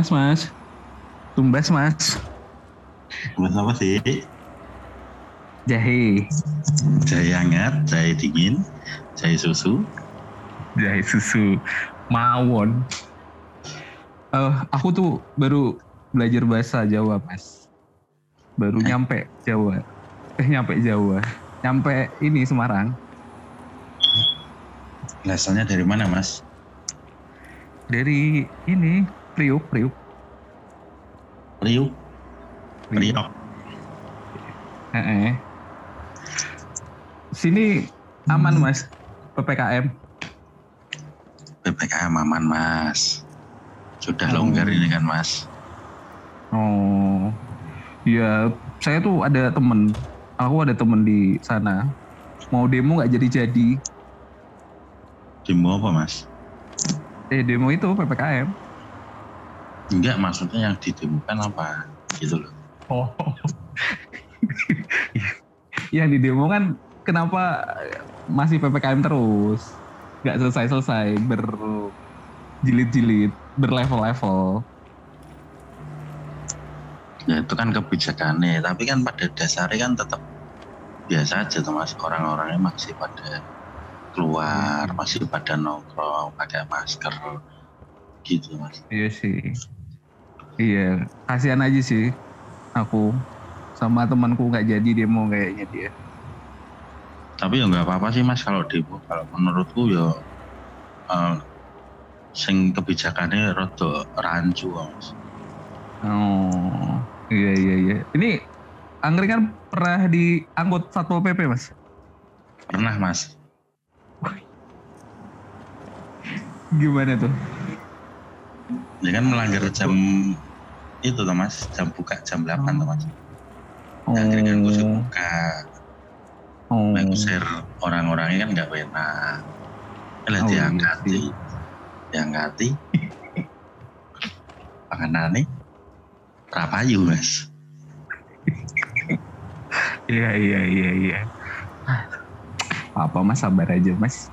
Mas, mas. Tumbas, mas. Mas apa sih? Jahe. Jahe hangat, jahe dingin, jahe susu. Jahe susu. Mawon. Eh, aku tuh baru belajar bahasa Jawa, mas. Baru Eh? nyampe Jawa. Eh, nyampe Jawa. Nyampe ini Semarang. Asalnya dari mana mas? Dari ini, Priuk, Priuk. Priuk. Priok. Heeh. Sini aman, Hmm. mas. PPKM. PPKM aman mas. Sudah Oh. longgar ini kan mas. Oh, ya saya tuh ada temen, aku ada temen di sana. Mau demo nggak jadi-jadi. Demo apa mas? Eh demo itu ppkm. Enggak maksudnya yang didemukan apa? Gitu loh. Oh. yang di demo kan kenapa masih ppkm terus? Nggak selesai-selesai berjilid-jilid, berlevel-level. Ya itu kan kebijakannya. Tapi kan pada dasarnya kan tetap biasa aja tuh mas. Orang-orangnya masih pada keluar, masih pada nongkrong, pakai masker. Gitu mas. Iya sih. Iya, kasihan aja sih aku sama temanku nggak jadi demo kayaknya dia. Tapi ya nggak apa-apa sih mas kalau demo. Kalau menurutku ya eh, sing kebijakannya rada rancu mas. Oh, iya iya iya. Ini angkringan pernah diangkut satpol pp mas? Pernah mas. Gimana tuh? Ya kan melanggar jam itu tuh mas. Jam buka jam 8 tuh mas. Oh, Angkringan khusus buka. oh, Mek usir orang-orangnya kan nggak enak. Lah Oh, iya diangkati, sih. diangkati. Panganan nih, rapayu mas. Iya iya iya iya. Apa mas sabar aja mas.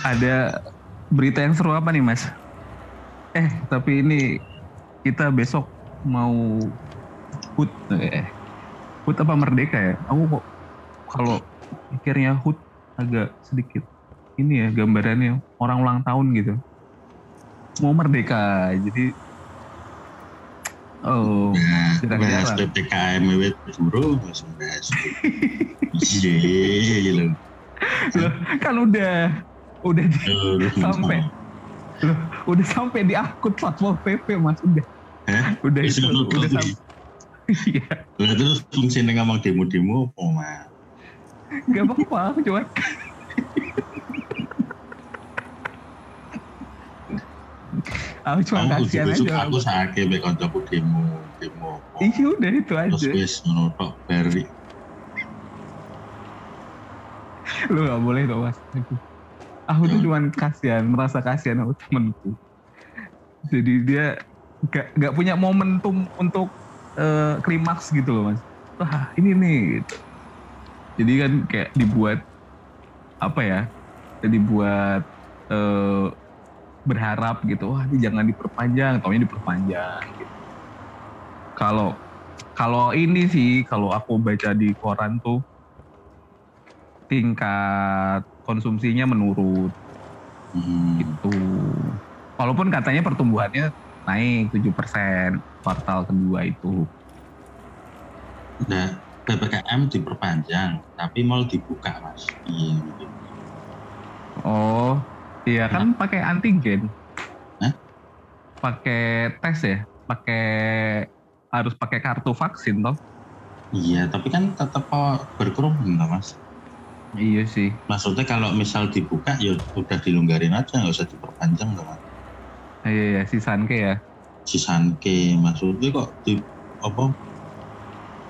Ada berita yang seru apa nih mas? Eh tapi ini kita besok mau hut eh hut apa merdeka ya? Aku kok kalau pikirnya hut agak sedikit ini ya gambarannya orang ulang tahun gitu. Mau merdeka jadi oh Nah, bahas PPKM wit bro, langsung bahas. Iya, gitu. Loh, kan udah udah Sampai. Loh, udah sampai di akut satpol pp mas udah Hah? udah Wis itu ngono udah sampai iya Lah terus fungsinya ngomong demo-demo apa mas? nggak apa-apa aku cuma aku cuma kasihan aja aku sakit mek kancaku demo, demo. apa. iya udah itu Terus aja wis ngono tok lu nggak boleh tuh mas. Aku tuh cuma kasihan merasa kasihan sama temenku. Jadi dia nggak nggak punya momentum untuk eh, klimaks gitu loh mas. Wah ini nih gitu. jadi kan kayak dibuat apa ya dibuat eh, berharap gitu. Wah ini jangan diperpanjang taunya diperpanjang gitu. Kalau kalau ini sih kalau aku baca di koran tuh tingkat konsumsinya menurun Hmm. gitu. Walaupun katanya pertumbuhannya naik 7% kuartal kedua itu. Nah, PPKM diperpanjang, tapi mal dibuka mas. Iya. gitu. Oh, iya kan pakai antigen. Hah? Pakai tes ya, pakai harus pakai kartu vaksin toh. Iya, tapi kan tetap berkerumun toh, mas. Iya sih. Maksudnya kalau misal dibuka ya udah dilonggarin aja, nggak usah diperpanjang toh, mas. Iya iya si Sanke ya. Sisanke maksudnya kok di apa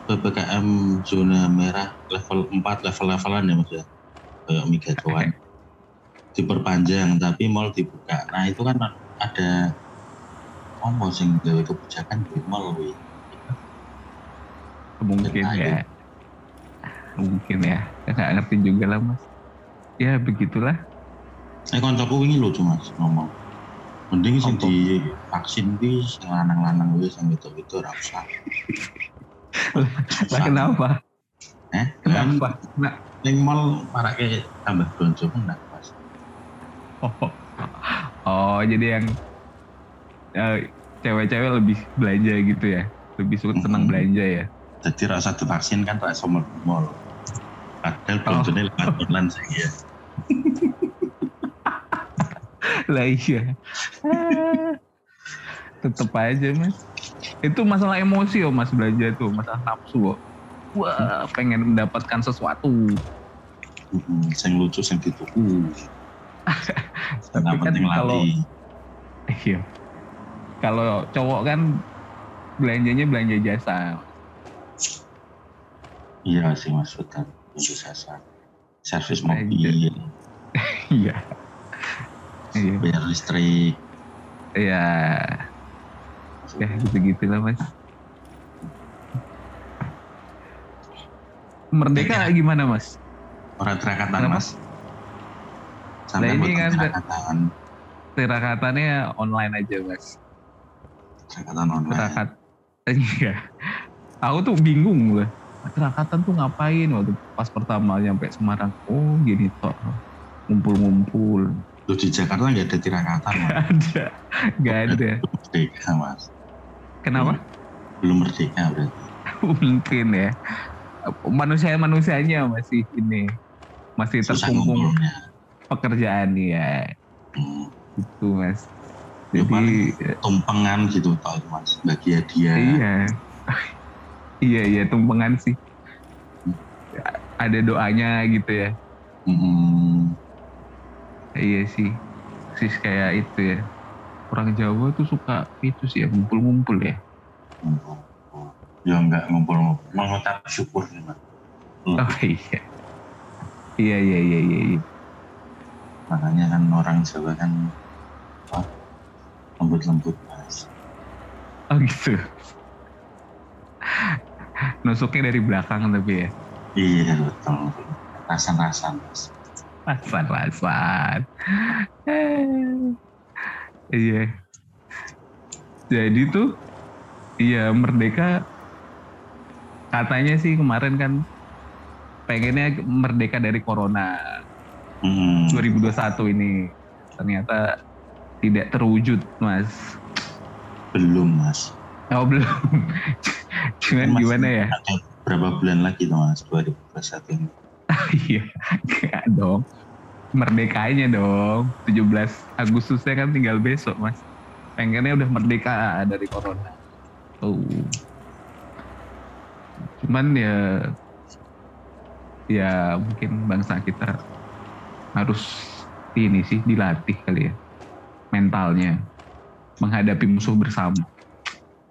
PPKM zona merah level 4 level-levelan ya mas ya kayak Migatuan diperpanjang tapi mall dibuka nah itu kan ada apa sing gawe kebijakan di mall wi Mungkin ya. Mungkin ya. Nggak ngerti juga lah mas. Ya begitulah. eh koncoku wingi lucu mas ngomong Mending Apa? di vaksin sing lanang-lanang wis sing gitu-gitu ora usah. Lah kenapa? Eh, Kenapa? Nah, Ning mall marake tambah blonjo menang Mas. oh, oh jadi yang eh, cewek-cewek lebih belanja gitu ya? Lebih suka senang Mhm. belanja ya? Jadi rasa divaksin kan rasa mall. mall. Padahal blonjone lewat online saiki ya. lah iya. Ah, Tetep aja mas. Itu masalah emosi oh mas belanja tuh, masalah nafsu oh. Wah, pengen mendapatkan sesuatu. Mm-mm, Sing lucu sing dituku. Tapi Nggak kan penting kalau iya. Kalau cowok kan belanjanya belanja jasa. Iya sih Mas betul. Sasa. Servis mobil, Iya. Iya. bayar listrik. Iya. Ya gitu-gitu lah mas. Merdeka gimana mas? Orang terakatan? Mas. Sampai Lah, ini kan- terakatan. Tirakatannya online aja mas. Terakatan online. Tirakat. Iya. Aku tuh bingung loh. Tirakatan tuh ngapain waktu pas pertama nyampe Semarang. Oh gini toh. Ngumpul-ngumpul. Lu di Jakarta nggak ada tirakatan Mas. ada. Gak ada. Merdeka Mas. Kenapa? Belum merdeka berarti. Mungkin ya. Manusia-manusianya masih ini. Masih terkungkung pekerjaan ya. Hmm. Itu mas. Ya, Jadi paling tumpengan gitu tau Mas. Bagi hadiah. iya. Iya iya tumpengan sih. Ada doanya gitu ya. Mm-mm. Iya sih. Sis kayak itu ya. Orang Jawa tuh suka itu sih ya ngumpul-ngumpul ya. Ngumpul. Ya enggak ngumpul, mengucap syukur nih Mas. Hmm. Oh iya. Iya iya iya iya. iya. Makanya kan orang Jawa kan lembut-lembut Mas. Oh gitu. Nusuknya dari belakang tapi ya. Iya betul. Rasan-rasan Mas. Rasan-rasan. iya. Jadi tuh, iya merdeka katanya sih kemarin kan pengennya merdeka dari corona Hmm. 2021 ini ternyata tidak terwujud mas. Belum Mas. Oh belum. Cuman Masih gimana ya? Berapa bulan lagi tuh Mas 2021 ini? Iya, enggak dong. Merdekanya dong. 17 Agustusnya kan tinggal besok, Mas. Pengennya udah merdeka dari corona. Tuh. Cuman ya ya mungkin bangsa kita harus ini sih dilatih kali ya mentalnya menghadapi musuh bersama.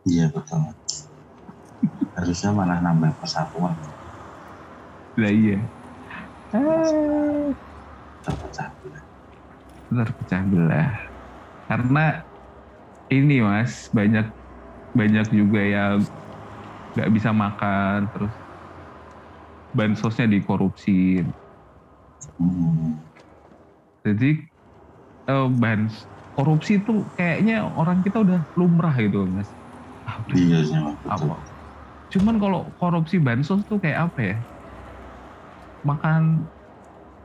Iya betul. Harusnya malah nambah persatuan. Lah iya. Ah. Terpecah belah. terpecah belah karena ini mas banyak banyak juga yang nggak bisa makan terus bansosnya dikorupsi Hmm. jadi eh, bans korupsi itu kayaknya orang kita udah lumrah gitu mas Ah, Iya sih apa cuman kalau korupsi bansos tuh kayak apa ya makan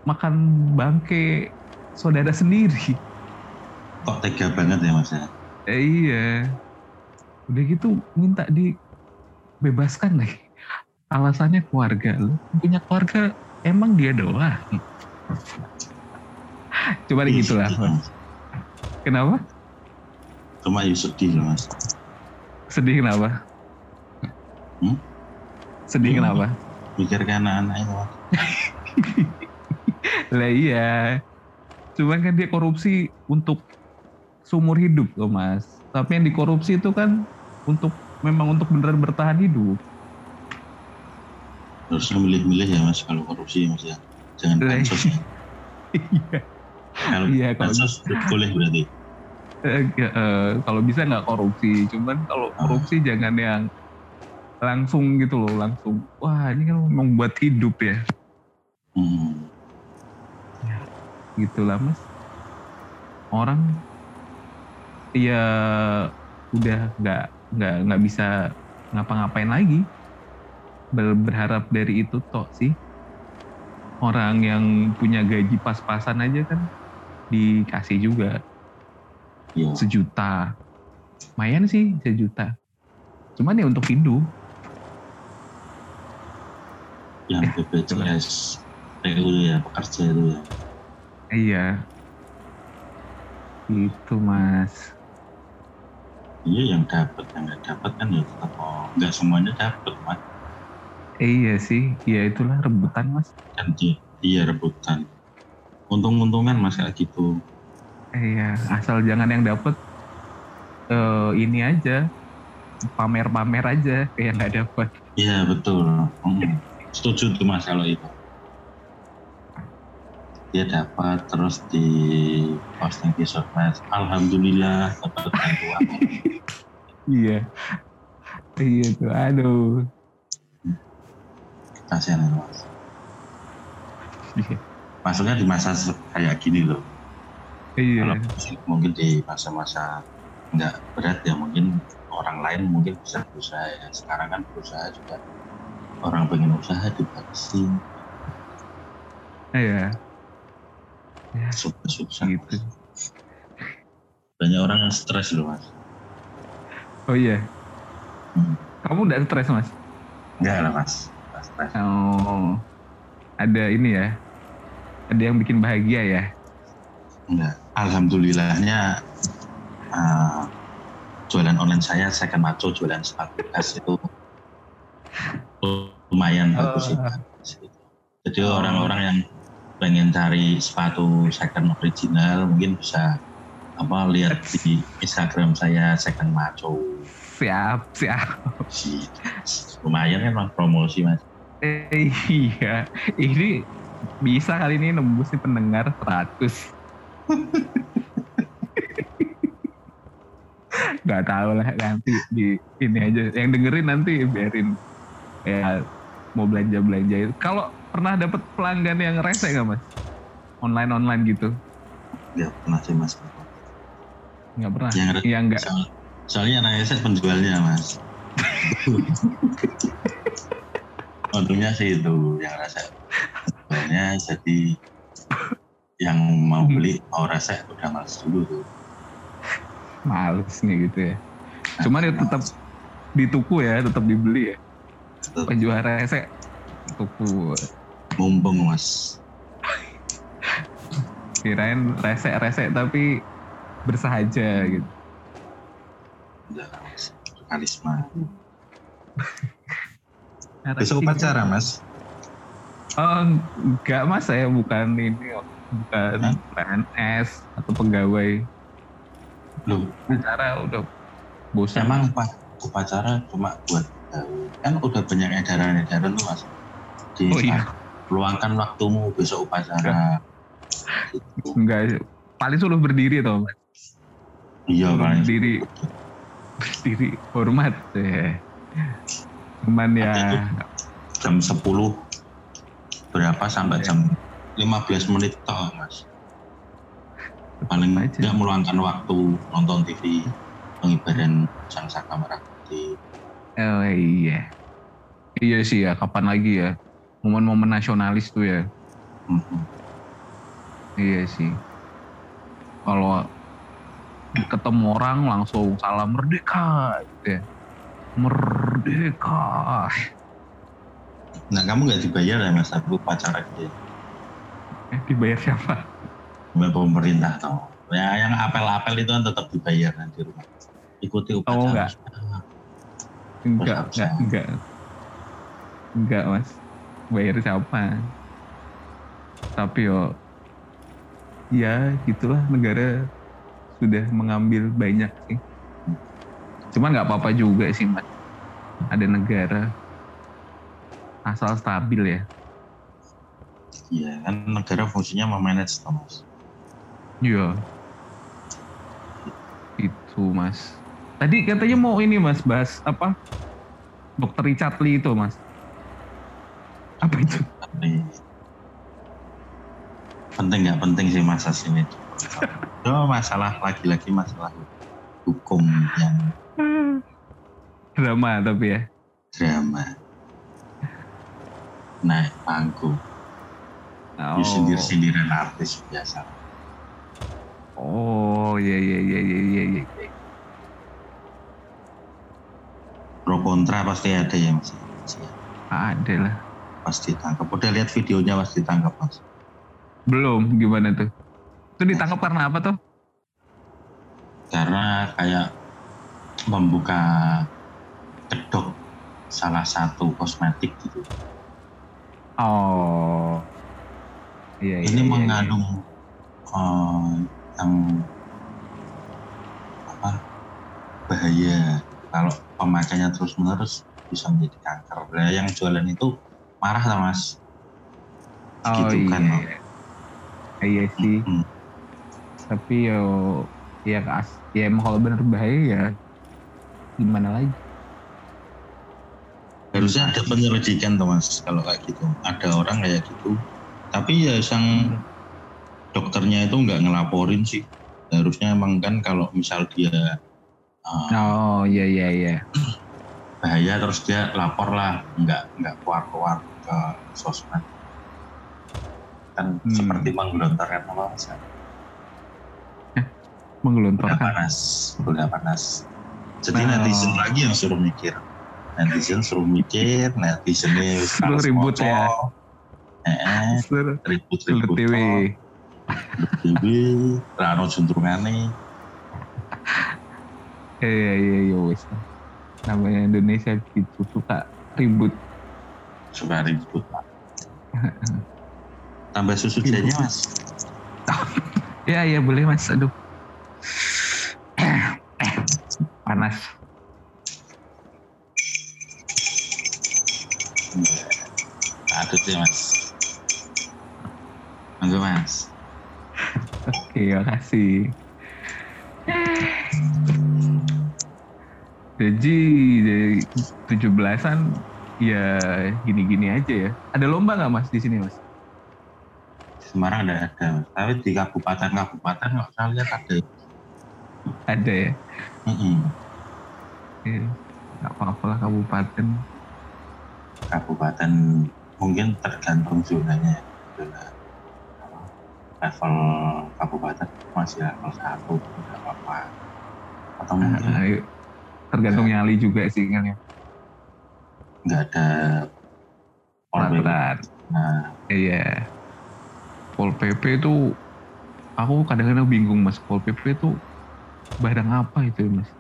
makan bangke saudara sendiri Kok tega banget ya Mas ya? Eh, iya. Udah gitu minta dibebaskan nih. Alasannya keluarga. Lu punya keluarga emang dia doang. Coba Iya, gitu lah. Mas. Kenapa? Cuma ya sedih Mas. Sedih kenapa? Hmm? Sedih Hmm. kenapa? Mikir ke anak-anak itu Mas. Lah iya. Cuman kan dia korupsi untuk seumur hidup loh mas. Tapi yang dikorupsi itu kan untuk memang untuk beneran bertahan hidup. Harusnya milih-milih ya Mas kalau korupsi Mas ya. Jangan Lah, bansos ya. Iya. Kalau Iya, kalau- bansos boleh berarti. Eh, eh, kalau bisa nggak korupsi, cuman kalau Ah. korupsi jangan yang langsung gitu loh, langsung. Wah ini kan memang buat hidup ya, Hmm. gitulah mas. Orang ya udah nggak nggak nggak bisa ngapa-ngapain lagi Ber- berharap dari itu toh sih orang yang punya gaji pas-pasan aja kan dikasih juga Iya. sejuta lumayan sih sejuta cuman ya untuk hidup yang BPJS PU ya pekerja itu ya. Iya. Itu mas. Iya yang dapat yang nggak dapat kan ya tetap oh, nggak semuanya dapat mas. Iya sih ya itulah rebutan mas. Kan di- iya rebutan. Untung-untungan mas kayak gitu. Iya asal jangan yang dapet eh, ini aja. Pamer-pamer aja kayak nggak dapet. Iya betul. Hmm. Setuju tuh mas kalau itu. Dia dapat terus di posting di sosmed alhamdulillah dapat bantuan. Iya. Iya tuh aduh. Kasihan itu mas. Iya. maksudnya di masa kayak gini loh. Iya. Kalau mungkin di masa-masa nggak berat ya mungkin orang lain mungkin bisa berusaha ya. Sekarang kan berusaha juga orang pengen usaha dibatasin iya. Ya. Susah-susah gitu. Banyak orang yang stres loh mas. Oh iya. Hmm. kamu udah stres mas? Enggak lah mas. Stres. Oh. Ada ini ya. Ada yang bikin bahagia ya? Enggak alhamdulillahnya uh, jualan online saya second maco jualan sepatu itu lumayan bagus sih Oh. jadi Oh. orang-orang yang pengen cari sepatu second original mungkin bisa apa lihat di Instagram saya second maco siap siap lumayan kan Mas, promosi mas Eh, iya, ini bisa kali ini nembus nih pendengar 100. Gak tahu lah nanti di ini aja. Yang dengerin nanti biarin ya mau belanja belanja itu. Kalau pernah dapat pelanggan yang rese nggak mas? Online online gitu? ya pernah sih mas Nggak pernah. Yang re- Yang nggak. Soal- soalnya anak saya penjualnya mas untungnya sih itu yang rasa penjualnya jadi yang mau beli mau rasa udah males dulu tuh Males nih gitu ya. Cuman ya tetap di tuku ya, tetap dibeli ya. Tetap Penjual rese tuku. mumpung mas kirain rese-rese tapi bersahaja gitu. udah mas karisma Besok upacara mas. Oh, enggak mas, saya bukan ini, bukan Hah? PNS atau pegawai. loh Acara udah bosan. emang upacara cuma buat? Kan udah banyak edaran-edaran tuh mas di Oh iya, luangkan waktumu besok upacara gitu. enggak. Paling suruh berdiri tau mas. iya paling berdiri, berdiri hormat. Ya. Cuman ya, jam 10 berapa sampai Iya. jam 15 menit toh mas paling nggak meluangkan waktu nonton TV pengibaran sang saka merah putih oh iya. Iya sih ya, kapan lagi ya. Momen-momen nasionalis tuh ya. Mhm. Iya sih. Kalau ketemu orang langsung salam merdeka gitu ya. Merdeka. nah kamu nggak dibayar ya mas aku upacara gitu Eh, dibayar siapa? sama pemerintah toh ya yang apel-apel itu kan tetap dibayar nanti rumah ikuti upacara Oh, enggak. Enggak, enggak, enggak. Enggak, Mas. Bayar siapa? Tapi yo ya gitulah negara sudah mengambil banyak sih. Cuman nggak apa-apa juga sih, Mas. Ada negara asal stabil ya. iya kan negara fungsinya memanage mas Iya. Itu, Mas. Tadi katanya mau ini, Mas, bahas apa? Dokter Richard Lee itu, Mas. Apa itu? penting nggak penting sih masa sini itu masalah lagi-lagi masalah hukum yang Drama tapi ya. drama naik panggung Oh. oh. sindir-sindiran artis biasa Oh, iya iya iya iya iya iya. pro kontra pasti ada ya mas Ada lah. pasti tangkap udah lihat videonya pasti tangkap mas Belum gimana tuh? Itu ditangkap karena apa tuh? karena kayak membuka kedok salah satu kosmetik gitu Oh. Iya iya. ini iya, mengandung eh, yang apa bahaya kalau pemakainya terus menerus bisa menjadi kanker nah, yang jualan itu marah lah mas. Oh gitu iya. kan Bang. iya. Sih. Mm. Tapi yo ya as ya emang kalau bener bahaya ya gimana lagi? harusnya ada penyelidikan tuh mas kalau kayak gitu ada orang kayak gitu tapi ya sang dokternya itu nggak ngelaporin sih harusnya emang kan kalau misal dia uh, Oh iya iya iya. bahaya terus dia lapor lah nggak nggak keluar keluar ke sosmed kan Hmm. seperti menggelontorkan apa mas udah Menggelontorkan. panas udah panas jadi Oh. netizen lagi yang suruh mikir netizen suruh mikir netizennya wis Suruh ribut moco. ya. eh Sur, ribut TV. rano juntrungane Iya iya iya wes. Namanya Indonesia gitu suka ribut. suka ribut tambah susu jadinya mas Ya iya boleh mas. Aduh. Panas. Aduh sih mas Monggo mas Oke makasih. Jadi dari 17-an ya gini-gini aja ya. Ada lomba nggak mas di sini mas? Semarang ada ada tapi di kabupaten-kabupaten nggak saya lihat ada Ada ya. Iya. Nggak apa-apa lah kabupaten. kabupaten mungkin tergantung zonanya zona apa, level kabupaten masih level satu tidak apa-apa atau mungkin ayo. Tergantung nyali juga sih kan ya. nggak ada Polri. Peraturan. nah Iya. Pol PP itu aku kadang-kadang bingung mas. Pol PP itu barang apa itu mas?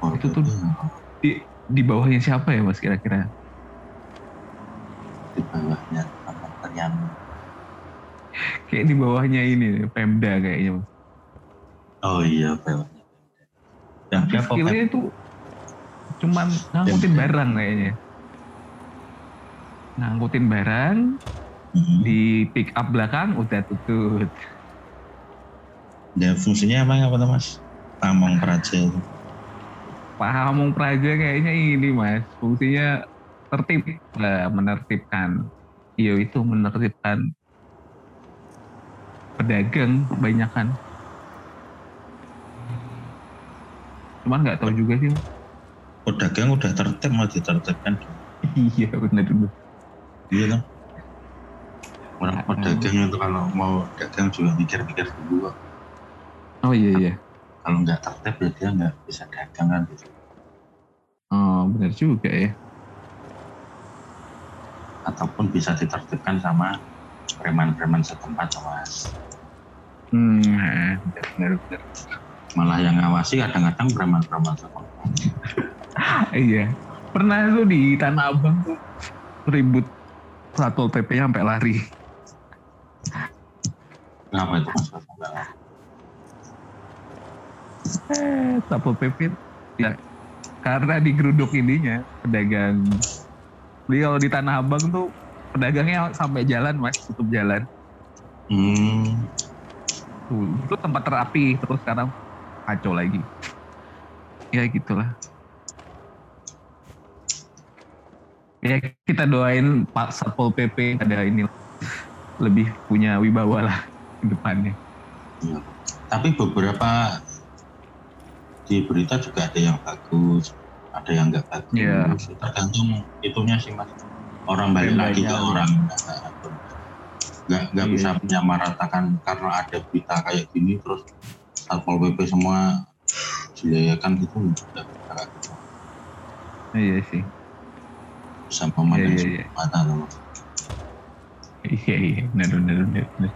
Polri Itu tuh- Di di bawahnya siapa ya mas kira-kira? di bawahnya kementerian Kayak di bawahnya ini Pemda kayaknya mas. oh iya bawahnya dia kok skillnya itu cuman ngangkutin barang kayaknya. Ngangkutin barang Mm-mm. di pick up belakang udah tutut. dan fungsinya emang apa tuh mas Tamong Praja itu. Pamong Praja kayaknya ini mas fungsinya tertib lah menertibkan. Iya itu menertibkan pedagang kebanyakan. Cuman nggak tahu juga sih. Mas. pedagang udah tertib mau ditertibkan iya benar benar. iya kan orang pedagang itu kalau mau dagang juga mikir-mikir dulu kok. Oh iya iya. kalau nggak tertib ya dia nggak bisa dagang kan gitu Oh benar juga ya. ataupun bisa ditertibkan sama preman-preman setempat mas Hmm, benar benar. benar. Malah yang ngawasi kadang-kadang preman-preman setempat Iya. Pernah tuh di Tanah Abang tuh ribut Satpol PP sampai lari. kenapa itu mas. Eh, Satpol PP ya karena digeruduk ininya pedagang. Kalau di Tanah Abang tuh pedagangnya sampai jalan mas, tutup jalan. hmm, Tuh, itu tempat terapi terus sekarang kacau lagi. Ya gitulah. Ya kita doain Pak Satpol PP ada ini lebih punya wibawa lah ke depannya. tapi beberapa di berita juga ada yang bagus ada yang nggak bagus Iya. tergantung itunya sih mas orang balik lagi ke orang nggak nggak Iya. bisa menyamaratakan karena ada berita kayak gini terus satpol pp semua gitu nggak bisa kayak gitu. Iya sih. bisa memandang Iya, iya, sebelah mata Mas. Iya iya benar benar. benar.